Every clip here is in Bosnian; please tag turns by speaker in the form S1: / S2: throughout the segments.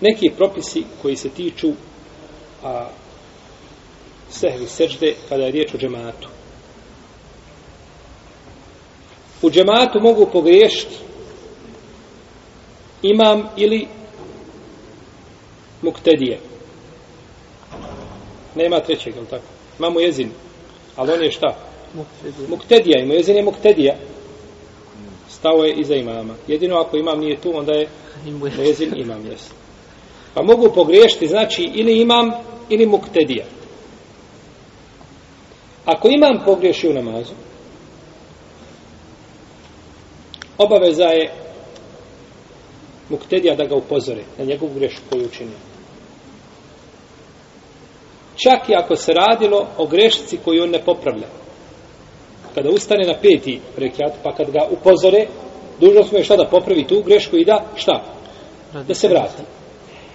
S1: neki propisi koji se tiču a, sehvi sežde kada je riječ o džematu. U džematu mogu pogriješiti imam ili muktedije. Nema trećeg, ili tako? Imamo jezin, ali on je šta? Muktedija. Muktedija, ima jezin je muktedija. Stao je iza imama. Jedino ako imam nije tu, onda je jezin imam, jes. Pa mogu pogriješiti, znači, ili imam, ili muktedija. Ako imam pogriješi u namazu, obaveza je muktedija da ga upozore na njegovu grešku koju učinio. Čak i ako se radilo o grešci koju on ne popravlja. Kada ustane na peti rekiat, pa kad ga upozore, dužno smo je šta da popravi tu grešku i da, šta? Da se vrati.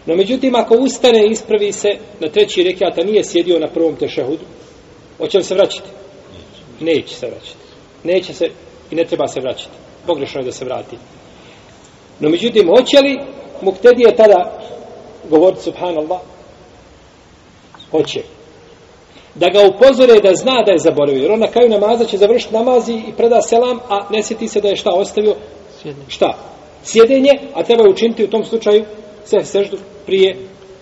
S1: No međutim, ako ustane i ispravi se na treći rekiat, a nije sjedio na prvom tešahudu, hoće li se vraćati? Neće se vraćati. Neće se i ne treba se vraćati. Pogrešno je da se vrati. No međutim, hoće li muktedije tada govoriti subhanallah? Hoće. Da ga upozore da zna da je zaboravio. Jer on na kraju namaza će završiti namazi i preda selam, a ne sjeti se da je šta ostavio? Sjedenje. Šta? Sjedenje, a treba je učiniti u tom slučaju se seždu prije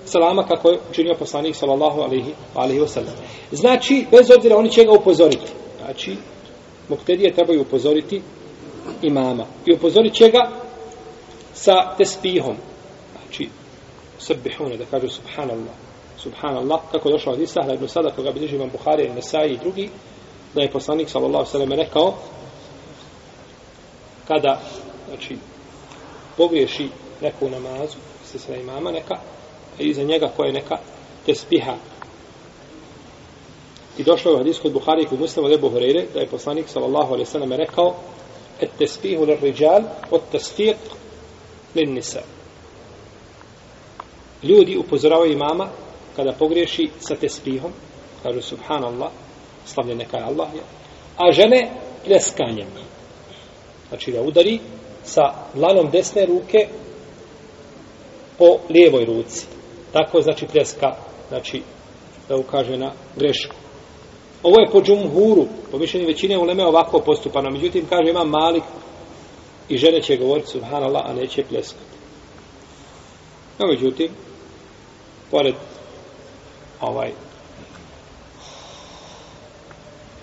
S1: salama kako je učinio poslanik sallallahu alaihi, alaihi wasallam. Znači, bez obzira oni će ga upozoriti. Znači, muktedije trebaju upozoriti imama. I upozorit će ga sa tespihom. Znači, sabihune, da kažu subhanallah. Subhanallah, kako je došlo od Isahla ibn Sada, koga bilježi imam Buhari, Nesai i drugi, da je poslanik, sallallahu sallam, rekao, kada, znači, pogriješi neku namazu, se sve imama, neka, i za njega koje neka neka tespiha. I došlo je u hadisku od Buhari kod muslima od Ebu Horeire, da je poslanik, sallallahu alaihi sallam, rekao, et tespihu lir riđal, od tesfiq lin nisa. Ljudi upozoravaju imama kada pogriješi sa tespihom, kažu subhanallah, slavljen neka je Allah, je, a žene pleskanjem. Znači da udari sa dlanom desne ruke po lijevoj ruci. Tako znači pljeska, znači da ukaže na grešku. Ovo je po džumhuru, po mišljenju većine uleme ovako postupano. Međutim, kaže, ima malik i žene će govoriti subhanallah, a neće pljeskati. No, međutim, pored ovaj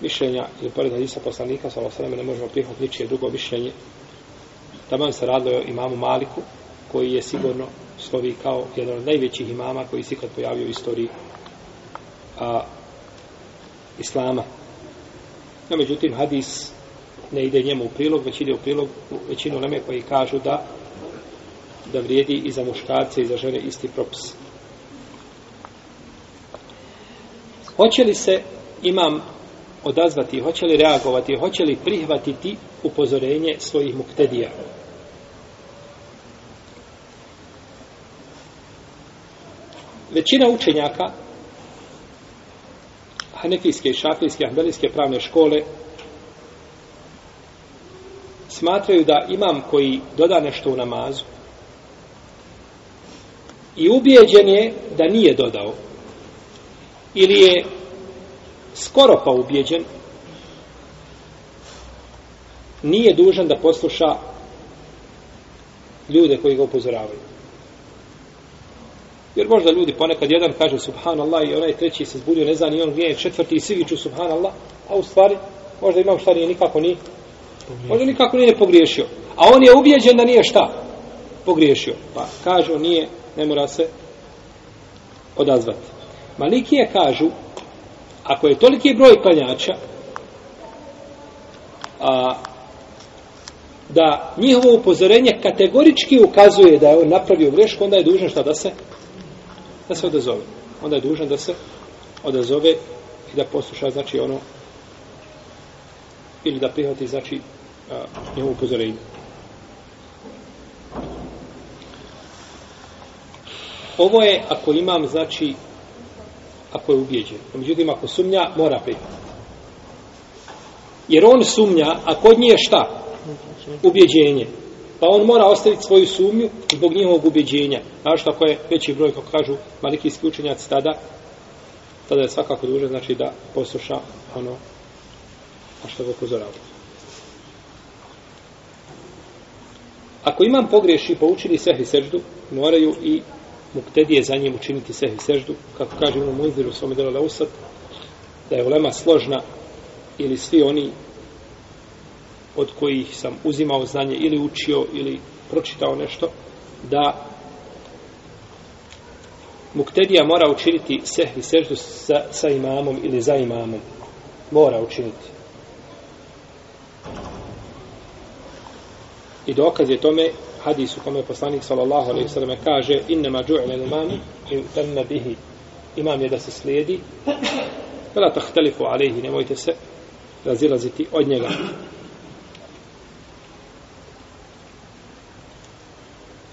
S1: mišljenja ili pored hadisa poslanika sa ne možemo prihvatiti ničije drugo mišljenje tamo se radilo o imamu Maliku koji je sigurno slovi kao jedan od najvećih imama koji se ikad pojavio u istoriji a, islama no međutim hadis ne ide njemu u prilog već ide u prilog u većinu leme koji kažu da da vrijedi i za muškarce i za žene isti propis Hoće li se imam odazvati, hoće li reagovati, hoće li prihvatiti upozorenje svojih muktedija? Većina učenjaka hanefijske, šafijske, ahbelijske pravne škole smatraju da imam koji doda nešto u namazu i ubijeđen je da nije dodao ili je skoro pa ubijeđen nije dužan da posluša ljude koji ga upozoravaju. Jer možda ljudi ponekad jedan kaže subhanallah i onaj treći se zbudio, ne zna ni on gdje je četvrti i svi viču subhanallah, a u stvari možda imam šta nije nikako ni možda nikako nije pogriješio. A on je ubjeđen da nije šta pogriješio. Pa kaže on nije, ne mora se odazvati. Malikije kažu, ako je toliki broj klanjača, a, da njihovo upozorenje kategorički ukazuje da je on napravio grešku, onda je dužan šta da se da se odazove. Onda je dužan da se odazove i da posluša, znači, ono ili da prihvati, znači, a, njihovo upozorenje. Ovo je, ako imam, znači, ako je ubijeđen. Međutim, ako sumnja, mora prihvatiti. Jer on sumnja, a kod nje šta? Ubjeđenje. Pa on mora ostaviti svoju sumnju zbog njihovog ubeđenja. Znaš što ako je veći broj, kako kažu malikijski učenjaci tada, tada je svakako duže, znači da posluša ono, a što ga upozorava. Ako imam pogreši pa učini sehvi seždu, moraju i muktedije za njim učiniti sehvi seždu, kako kaže imamo munziru u svome delu Leusat, da je ulema složna ili svi oni od kojih sam uzimao znanje ili učio ili pročitao nešto, da muktedija mora učiniti sehvi seždu sa, sa imamom ili za imamom. Mora učiniti. I dokaz je tome hadis u kome poslanik sallallahu alejhi ve selleme kaže inna ma ju'ila al-imam yutamma bihi imam je da se slijedi Fela tahtalifu alejhi, nemojte se razilaziti od njega.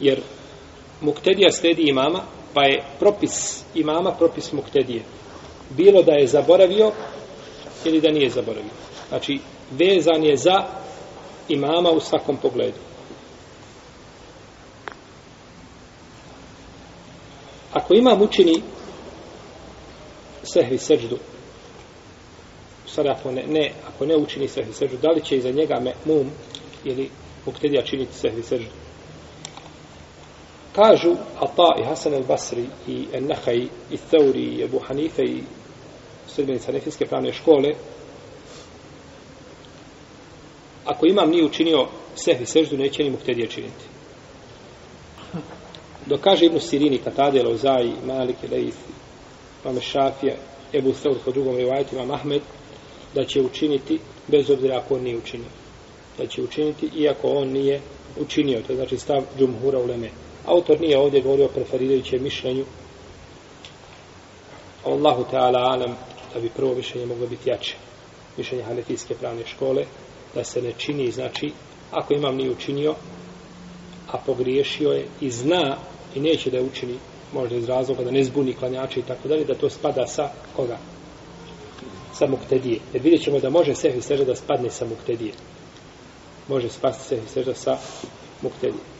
S1: Jer muktedija sledi imama, pa je propis imama propis muktedije. Bilo da je zaboravio ili da nije zaboravio. Znači, vezan je za imama u svakom pogledu. Ako imam učini sehvi seđdu, sada ako ne, ne, ako ne učini sehvi seđdu, da li će iza njega me mum ili muktedija činiti sehvi seđdu? Kažu Ata i Hasan al-Basri i Nahaj i Thauri i Ebu Hanife i sredbenica nefijske pravne škole ako imam nije učinio sehvi seždu, neće ni muhtedije činiti. Dok kaže Ibnu Sirini, Katade, Lauzai, Malik, Leif, Mame Šafija, Ebu Thaur, po drugom rivajtu, Imam Ahmed, da će učiniti, bez obzira ako on nije učinio. Da će učiniti, iako on nije učinio. To je znači stav džumhura u Lemenu. Autor nije ovdje govorio o preferirajućem mišljenju. Allahu Teala alam da bi prvo mišljenje moglo biti jače. Mišljenje hanefijske pravne škole da se ne čini, znači, ako imam nije učinio, a pogriješio je i zna i neće da je učini, možda iz razloga da ne zbuni klanjače i tako dalje, da to spada sa koga? Sa muktedije. Jer vidjet ćemo da može sehvi sežda da spadne sa muktedije. Može spasti sehvi sežda sa muktedije.